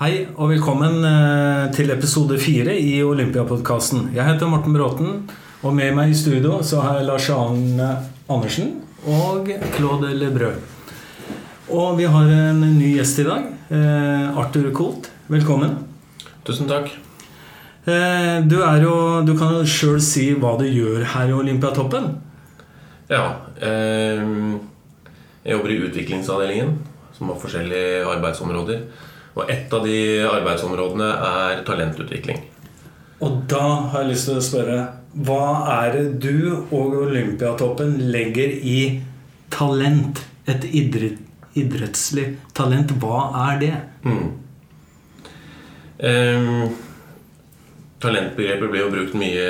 Hei og velkommen eh, til episode fire i Olympiapodkasten. Jeg heter Morten Bråten, og med meg i studio så har jeg Lars Arne Andersen og Claude Lebrød. Og vi har en ny gjest i dag. eh, Arthur Kolt. Velkommen. Tusen takk. Eh, Du, er jo, du kan jo sjøl si hva du gjør her i Olympiatoppen. Ja. Eh, jeg jobber i utviklingsavdelingen, som har forskjellige arbeidsområder. Og ett av de arbeidsområdene er talentutvikling. Og da har jeg lyst til å spørre Hva er det du og Olympiatoppen legger i talent? Et idrett, idrettslig talent. Hva er det? Mm. Um, talentbegrepet blir jo brukt mye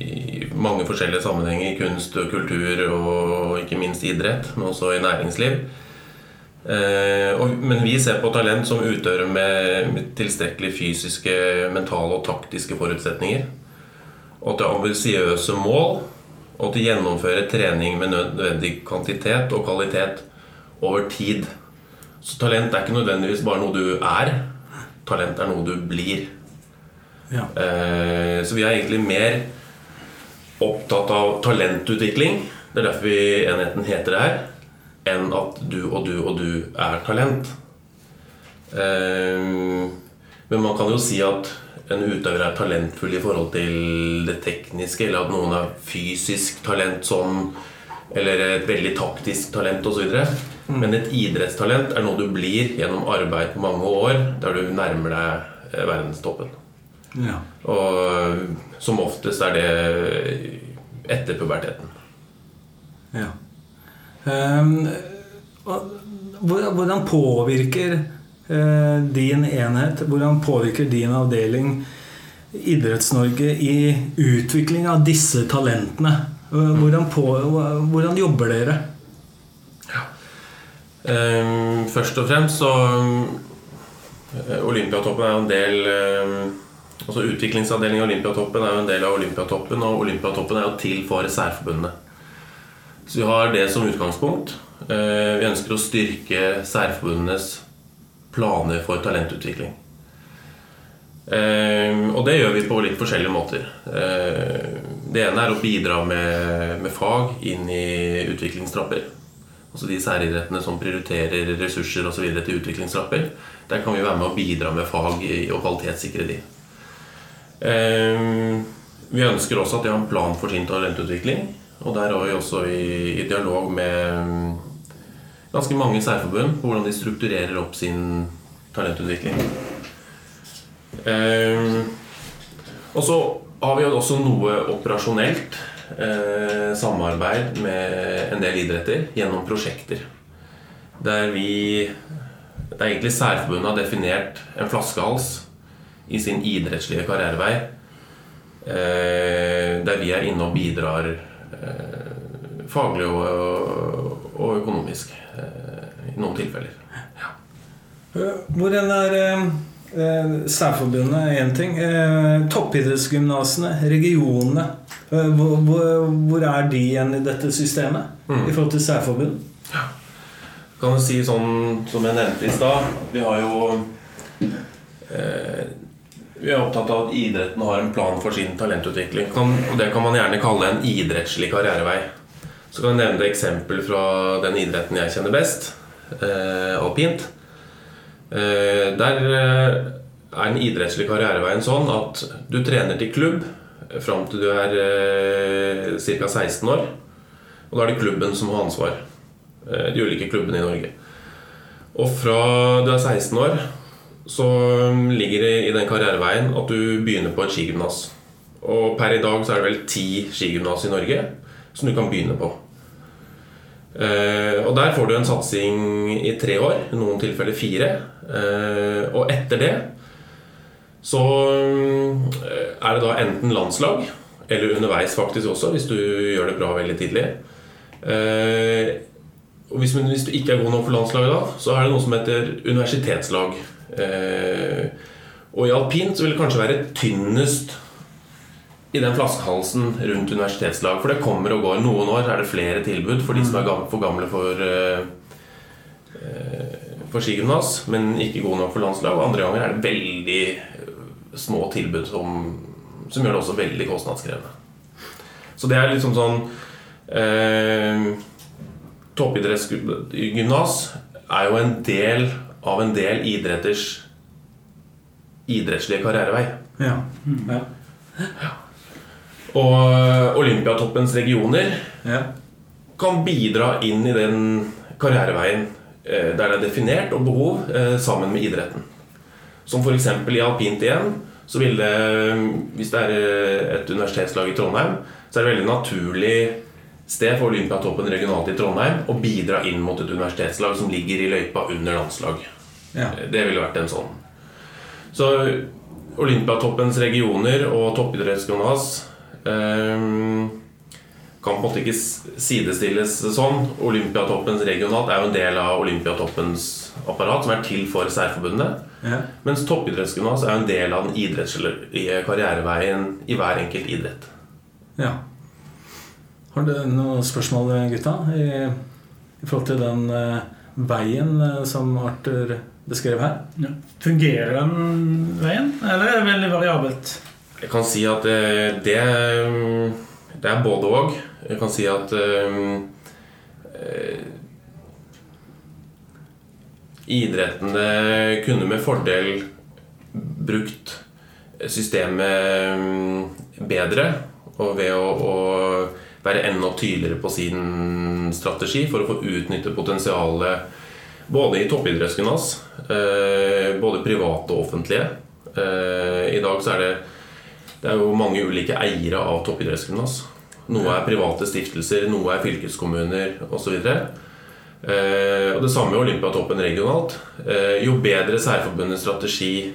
i mange forskjellige sammenhenger. Kunst og kultur og ikke minst idrett, men også i næringsliv. Eh, men vi ser på talent som utøvere med, med tilstrekkelig fysiske, mentale og taktiske forutsetninger. Og til ambisiøse mål. Og til å gjennomføre trening med nødvendig kvantitet og kvalitet over tid. Så talent er ikke nødvendigvis bare noe du er. Talent er noe du blir. Ja. Eh, så vi er egentlig mer opptatt av talentutvikling. Det er derfor vi enheten heter det her. Enn at du og du og du er talent. Eh, men man kan jo si at en utøver er talentfull i forhold til det tekniske, eller at noen har fysisk talent sånn, eller et veldig taktisk talent osv. Mm. Men et idrettstalent er noe du blir gjennom arbeid på mange år, der du nærmer deg eh, verdenstoppen. Ja. Og som oftest er det etter puberteten. ja. Ehm, hvordan påvirker eh, din enhet, hvordan påvirker din avdeling Idretts-Norge i utvikling av disse talentene? Eh, Hvordan, på, hvordan jobber dere? Ehm, først og fremst så eh, Olympiatoppen er jo en del eh, Altså Utviklingsavdelingen i Olympiatoppen er jo en del av Olympiatoppen, og Olympiatoppen er jo til for særforbundene. Så vi har det som utgangspunkt. Eh, Vi ønsker å styrke særforbundenes planer for talentutvikling. Eh, Og det gjør vi på litt forskjellige måter. Eh, Det ene er å bidra med, med fag inn i utviklingstrapper. Altså de særidrettene som prioriterer ressurser videre til utviklingstrapper. Der kan vi være med å bidra med fag i- og kvalitetssikre de. Vi ønsker også at de har en plan for sin talentutvikling. Og der var vi også i, i dialog med mm, ganske mange særforbund på hvordan de strukturerer opp sin talentutvikling. Eh, og så har vi jo også noe operasjonelt eh, samarbeid med en del idretter gjennom prosjekter. Der vi Der egentlig særforbundet har definert en flaskehals i sin idrettslige karrierevei. Eh, der vi er inne og bidrar faglig og, og økonomisk eh, i noen tilfeller. Hvor Hvordan er eh, eh, Særforbundet én ting. Eh, toppidrettsgymnasene, regionene. Eh, hvor, hvor, er de igjen i dette systemet Mm. i forhold til særforbund? kan du si sånn som jeg nevnte i stad Vi har jo eh, Vi er opptatt av at idretten har en plan for sin talentutvikling. Og Det kan man gjerne kalle en idrettslig karrierevei. Så kan jeg nevne et eksempel fra den idretten jeg kjenner best. Eh, alpint. Eh, der eh, er den idrettslige karriereveien sånn at du trener til klubb fram til du er eh, ca. 16 år. Og da er det klubben som har ansvar. Eh, de ulike klubbene i Norge. Og fra du er 16 år, så ligger det i den karriereveien at du begynner på et skigymnas. Og per i dag så er det vel ti skigymnas i Norge som du kan begynne på. Eh, og der får du en satsing i tre år, i noen tilfeller fire. Eh, og etter det så eh, er det da enten landslag, eller underveis faktisk også, hvis du gjør det bra veldig tidlig. Og hvis, hvis du ikke er god nok for landslaget, da, så er det noe som heter universitetslag. Eh, og i alpint så vil det kanskje være tynnest i den flaskehalsen rundt universitetslag. For det kommer og går. Noen år er det flere tilbud for de som er for gamle for, eh, eh, for skigymnas, men ikke gode nok for landslag. Og andre ganger er det veldig små tilbud som, som gjør det også veldig kostnadskrevende. Så det er liksom sånn eh, Toppidrettsgymnas er jo en del av en del idretters idrettslige karrierevei. Ja. ja. Og eh, Olympiatoppens regioner ja. kan bidra inn i den karriereveien eh, der det er definert og behov eh, sammen med idretten. Som f.eks. i alpint igjen. Så vil det, hvis det er et universitetslag i Trondheim, så er det veldig naturlig sted for Olympiatoppen regionalt i Trondheim å bidra inn mot et universitetslag som ligger i løypa under landslag. Ja. Det ville vært en sånn. Så Olympiatoppens regioner og toppidrettsgymnas eh, kan på en måte ikke sidestilles sånn. Olympiatoppens regionalt er jo en del av Olympiatoppens apparat, som er til for særforbundene. Ja. Mens toppidrettsgymnas er jo en del av den idrettslige karriereveien i hver enkelt idrett. ja. Har du noen spørsmål, gutta, i, i forhold til den eh, veien eh, som Arthur beskrev her? Ja. Fungerer den veien, eller er det veldig variabelt? Jeg kan si at eh, det, det er både og. Jeg kan si at eh, eh, Idrettene kunne med fordel brukt systemet mm, bedre. Og ved å, å være enda tydeligere på sin strategi for å få utnytte potensialet både i toppidrettsgymnas, eh, både private og offentlige. Eh, I dag så er det, det er jo mange ulike eiere av toppidrettsgymnas. Noe er private stiftelser, noe er fylkeskommuner osv. Eh, og det samme med Olympiatoppen regionalt. Jo bedre særforbundets strategi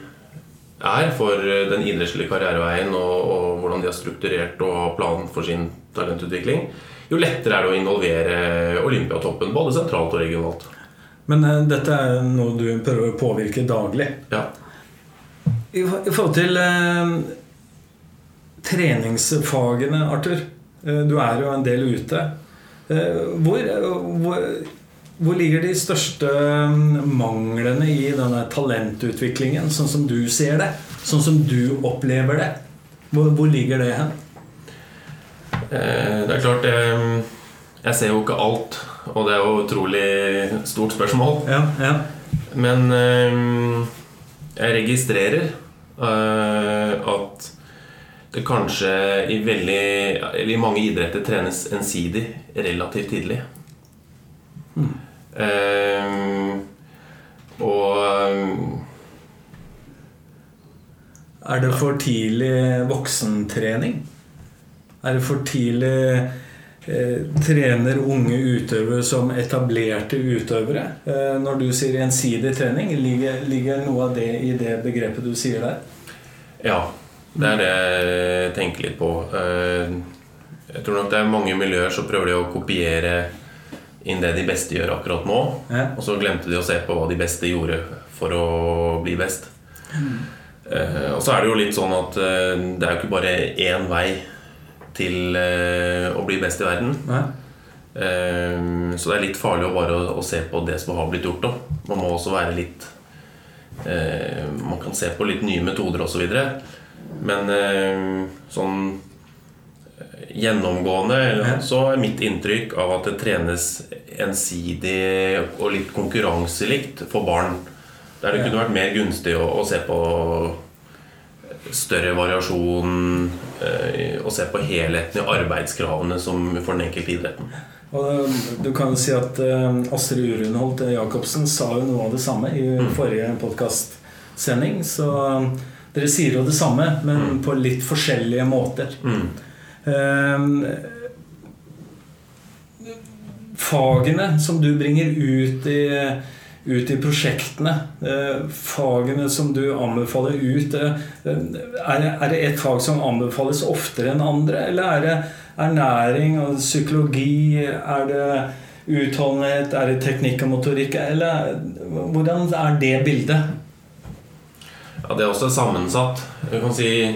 er for den idrettslige karriereveien og, og hvordan de har strukturert og har planen for sin talentutvikling, jo lettere er det å involvere Olympiatoppen både sentralt og regionalt. Men uh, dette er noe du prøver å påvirke daglig. Ja. I, i forhold til uh, treningsfagene, Arthur. Eh, du er jo en del ute. Hvor, hvor, hvor ligger de største mm, manglene i denne talentutviklingen, sånn som du ser det? Sånn som du opplever det? Hvor, hvor ligger det hen? Det er klart eh, Jeg ser jo ikke alt, og det er jo utrolig stort spørsmål. Ja, ja. Men øh, jeg registrerer øh, at det kanskje i veldig Eller i mange idretter trenes ensidig relativt tidlig. Eh, og eh, Er det for tidlig voksentrening? Er det for tidlig trener unge utøvere som etablerte utøvere? Eh, når du sier ensidig trening, ligger, ligger noe av det i det begrepet du sier der? Ja, det er det jeg tenker litt på. Eh, Jeg tror nok det er mange miljøer som prøver de å kopiere inn det de beste gjør akkurat nå. Ja. Og så glemte de å se på hva de beste gjorde for å bli best. Mm. Og så er det jo litt sånn at eh, det er jo ikke bare én vei til eh, å bli best i verden. Nei? Eh, Så det er litt farlig å bare å, se på det som har blitt gjort. Da. Man må også være litt eh, Man kan se på litt nye metoder osv. Men sånn gjennomgående så er mitt inntrykk av at det trenes ensidig og litt konkurranselikt for barn. Der det kunne vært mer gunstig å, å se på større variasjon eh, og se på helheten i arbeidskravene som for den enkelte idretten. Og eh, du kan jo si at eh, Astrid Urundholt Jacobsen sa jo noe av det samme i forrige podkastsending. Så eh, dere sier jo det samme, men på litt forskjellige måter. Mm. Eh, Fagene som du bringer ut i, ut i prosjektene, eh, fagene som du anbefaler ut eh, er, det- et fag som anbefales oftere enn andre? Eller er det ernæring og psykologi? Er det utholdenhet? Er det teknikk og motorikk? Eller hvordan er det bildet? Ja, Det er også sammensatt. Du kan si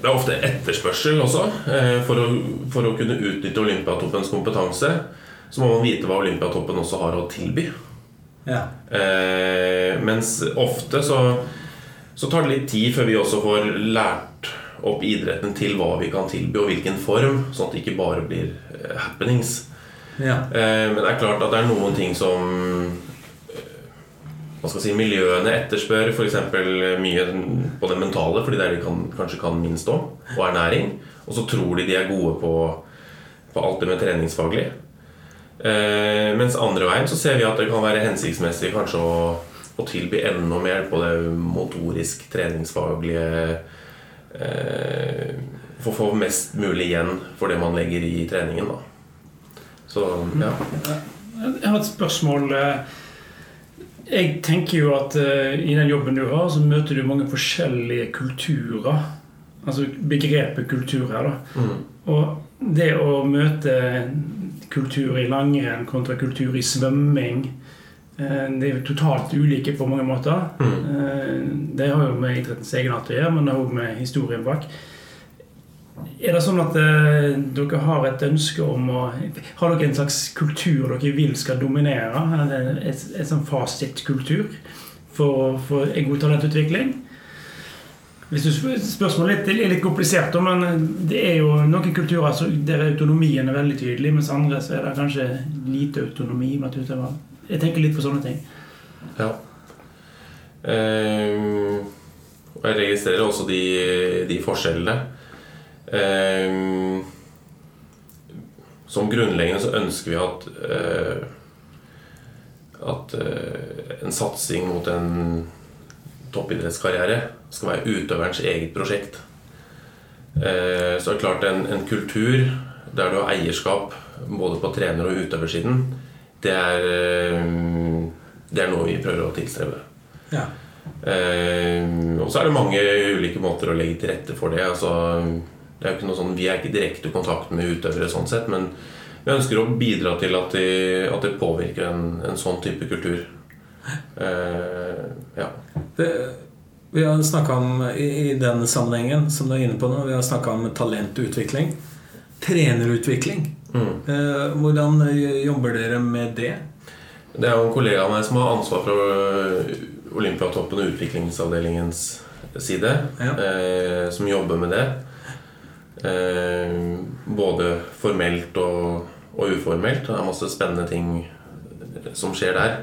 Det er ofte etterspørsel også. eh, For å, for å kunne utnytte Olympiatoppens kompetanse så må man vite hva Olympiatoppen også har å tilby. Ja. Eh, mens ofte så, så tar det litt tid før vi også får lært opp idretten til hva vi kan tilby, og hvilken form, sånn at det ikke bare blir eh, happenings. ja. Eh, men det er klart at det er noen ting som eh, hva skal si, miljøene etterspør f.eks. mye på det mentale, fordi det er det de kan, kanskje kan minst om, og ernæring. Og så tror de de er gode på, på alt det med treningsfaglig. Eh, mens andre veien så ser vi at det kan være hensiktsmessig kanskje å, å tilby enda mer på det motorisk treningsfaglige eh, For å få mest mulig igjen for det man legger i treningen. Da. Så ja. Jeg har et spørsmål. Jeg tenker jo at eh, i den jobben du har, så møter du mange forskjellige kulturer. Altså begrepet kultur her, da. Mm. Og det å møte kultur i langrenn kontra kultur i svømming eh, Det er jo totalt ulike på mange måter. Mm. Eh, Det har jo med idrettens egenart å gjøre, men det har òg med historien bak. Er det sånn at eh, dere har et ønske om å Har dere en slags kultur dere vil skal dominere? En sånn fasitkultur for, for en god talentutvikling? Hvis du, spør- spørsmålet litt, er litt komplisert, men det er jo noen kulturer så der autonomien er veldig tydelig, mens andre så er det kanskje lite autonomi blant utøvere. Jeg tenker litt på sånne ting. Ja. Ehm, og jeg registrerer også de, de forskjellene. Ehm, som grunnleggende så ønsker vi at eh, at eh, en satsing mot en toppidrettskarriere skal være utøverens eget prosjekt. Så så er det klart en, en kultur der du har eierskap både på trener- og utøversiden, det er, eh, det er noe vi prøver å tilstrebe. ja. Eh, og så er det mange ulike måter å legge til rette for det. Altså, det er jo ikke noe sånn, vi er ikke direkte i kontakt med utøvere, sånn sett, men vi ønsker å bidra til at det at det påvirker en, en sånn type kultur. Eh, ja. Det, vi har snakket om, i, I den sammenhengen som du er inne på nå, vi har snakka om talentutvikling. Trenerutvikling. Mm. Eh, hvordan eh, jobber dere med det? Det er jo en kollega av meg som har ansvar for øh, Olympiatoppen og utviklingsavdelingens side, Ja. eh, som jobber med det. Eh, både formelt og, og uformelt. Det er masse spennende ting som skjer der.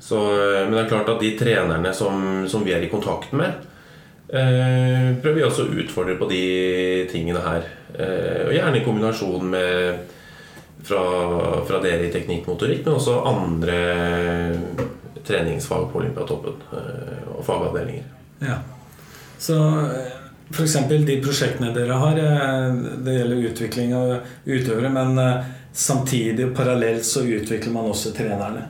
Så, eh, men det er klart at de trenerne som, som vi er i kontakt med, eh, prøver vi også å utfordre på de tingene her. Eh, og gjerne i kombinasjon med fra, fra dere i teknikkmotorikk, men også andre treningsfag på Olympiatoppen eh, og fagavdelinger. Ja. Så f.eks. de prosjektene dere har, eh, det gjelder utvikling av utøvere, men samtidig og parallelt så utvikler man også trenerne.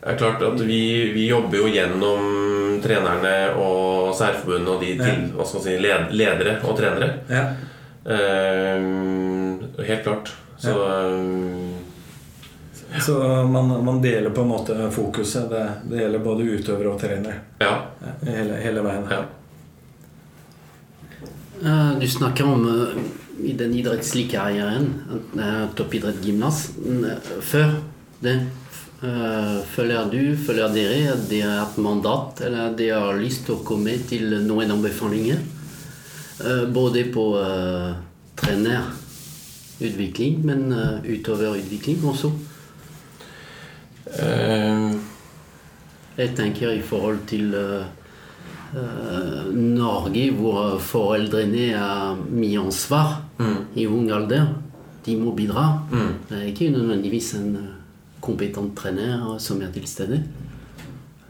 Det er klart at vi, vi jobber jo gjennom trenerne og særforbundet og de til, hva skal man si, led, ledere og trenere. Ja. Uh, helt klart. Så eh, Så man, man deler på en måte fokuset. Det, det gjelder både utøvere og trenere. ja. Ja, Hele, hele veien. ja. Eh, Du snakker om eh, i den idrettslige karrieren, toppidrett, eh, Før det, føler du, føler dere at dere har et mandat, eller dere har lyst til å komme til noen anbefalinger? Eh, Både på uh, trenerutvikling, men uh, utøverutvikling også. Uh. Jeg tenker i forhold til eh, eh, Norge, hvor foreldrene har mye ansvar mm, i ung alder. De må bidra. mm. Det er ikke nødvendigvis en eh, kompetent trener som er til stede.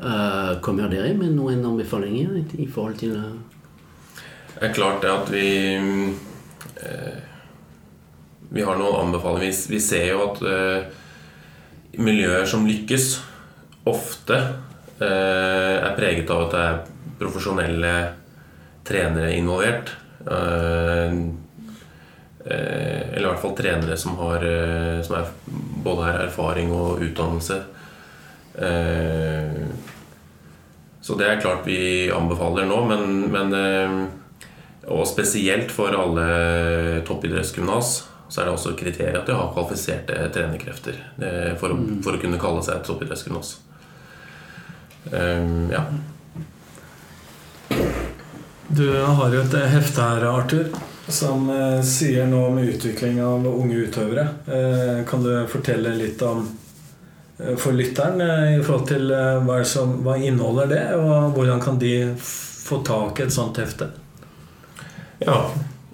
Eh, kommer dere med noen anbefalinger i- forhold til eh, Det er klart det at vi eh, Vi har noen anbefalinger. Vi, ser jo at miljøer som lykkes, ofte er preget av at det er profesjonelle trenere involvert. Eh, eller i hvert fall trenere som, har, eh, som er, både har erfaring og utdannelse. Eh, så det er klart vi anbefaler nå, men, men eh, Og spesielt for alle toppidrettsgymnas så er det også kriterier at de har kvalifiserte trenerkrefter for, å, for å kunne kalle seg et toppidrettsgymnas. Ja. Du har jo et hefte her, Arthur, som eh, sier noe om utvikling av unge utøvere. Eh, kan du fortelle litt om eh, for lytteren i forhold til hva, som, hva inneholder det, og hvordan kan de få tak i et sånt hefte? Ja.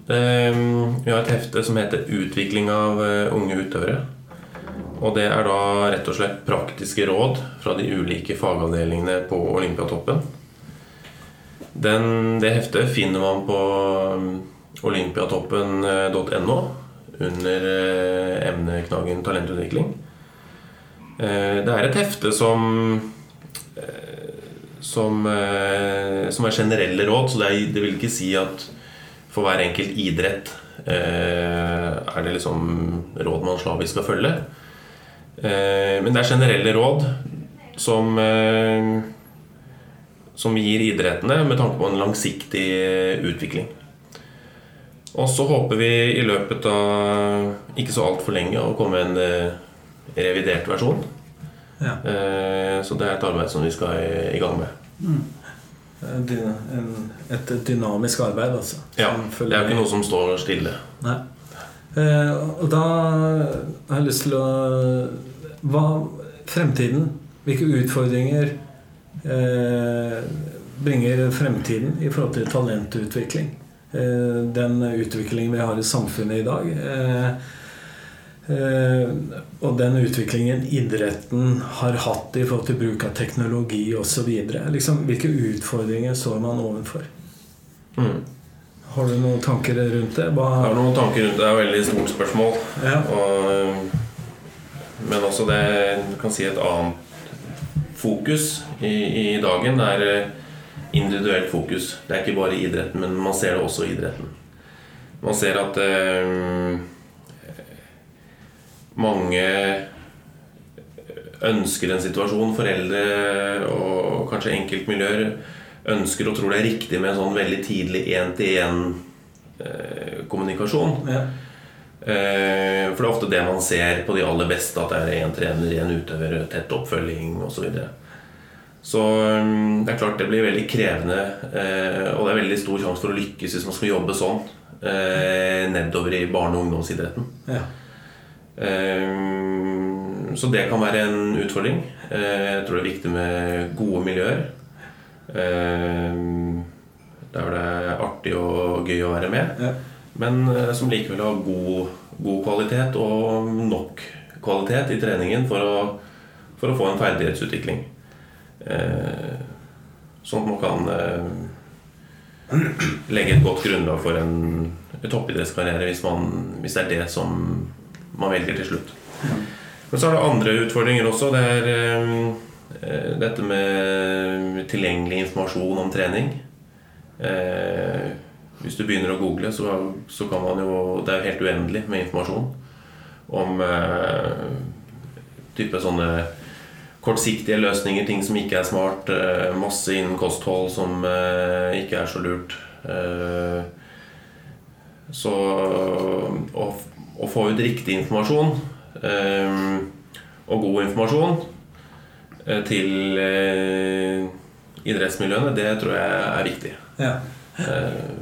ehm, Vi har et hefte som heter 'Utvikling av unge utøvere'. Og det er da rett og slett praktiske råd fra de ulike fagavdelingene på Olympiatoppen. Den, det heftet finner man på um, olympiatoppen.no under eh, emneknaggen talentutvikling. Eh, Det er et hefte som eh, som, eh, som er generelle råd, så det, er, det vil ikke si at for hver enkelt idrett eh, er det liksom råd man slavisk skal følge. Eh, men det er generelle råd som, eh, som gir idrettene med tanke på en langsiktig eh, utvikling. Og så håper vi i løpet av ikke så altfor lenge å komme med en eh, revidert versjon. Ja. Eh, Så det er et arbeid som vi skal i- gang med. Mm. en, et dynamisk arbeid, altså. Ja, Det er jo ikke noe som står stille. Nei. Eh, og da har jeg lyst til å Hva Fremtiden? Hvilke utfordringer eh, bringer fremtiden i forhold til talentutvikling? Eh, den utviklingen vi har i samfunnet i dag. Eh, eh, og den utviklingen idretten har hatt i forhold til bruk av teknologi osv. Liksom, hvilke utfordringer står man overfor? Mm. Har du noen tanker rundt det? Jeg har noen tanker rundt det. Det er et veldig stort spørsmål. ja. Og, men også det kan si et annet fokus i, i dagen er individuelt fokus. Det er ikke bare i idretten, men man ser det også i idretten. Man ser at eh, mange ønsker en situasjon, foreldre og kanskje enkeltmiljøer ønsker og tror det er riktig med en sånn veldig tidlig én-til-én-kommunikasjon. ja. Eh, For det er ofte det man ser på de aller beste, at det er én trener, én utøver, tett oppfølging osv. Så, videre. Så mm, det er klart det blir veldig krevende, eh, og det er veldig stor sjanse for å lykkes hvis man skal jobbe sånn eh, nedover i barne- og ungdomsidretten. ja. Eh, Så det kan være en utfordring. Jeg tror det er viktig med gode miljøer. Der hvor det er artig og gøy å være med. ja. Men som likevel har god, god kvalitet og nok kvalitet i treningen for å, for å få en ferdighetsutvikling. Eh, Sånn at man kan eh, legge et godt grunnlag for en toppidrettskarriere hvis, man, hvis det er det som man velger til slutt. Men så er det andre utfordringer også. Det er eh, dette med tilgjengelig informasjon om trening. Eh, hvis du begynner å google, så, så kan man jo Det er jo helt uendelig med informasjon om eh, type sånne kortsiktige løsninger, ting som ikke er smart. Eh, masse innen kosthold som eh, ikke er så lurt. Eh, så å, å få ut riktig informasjon og god informasjon til idrettsmiljøene, det tror jeg er viktig. ja. Eh,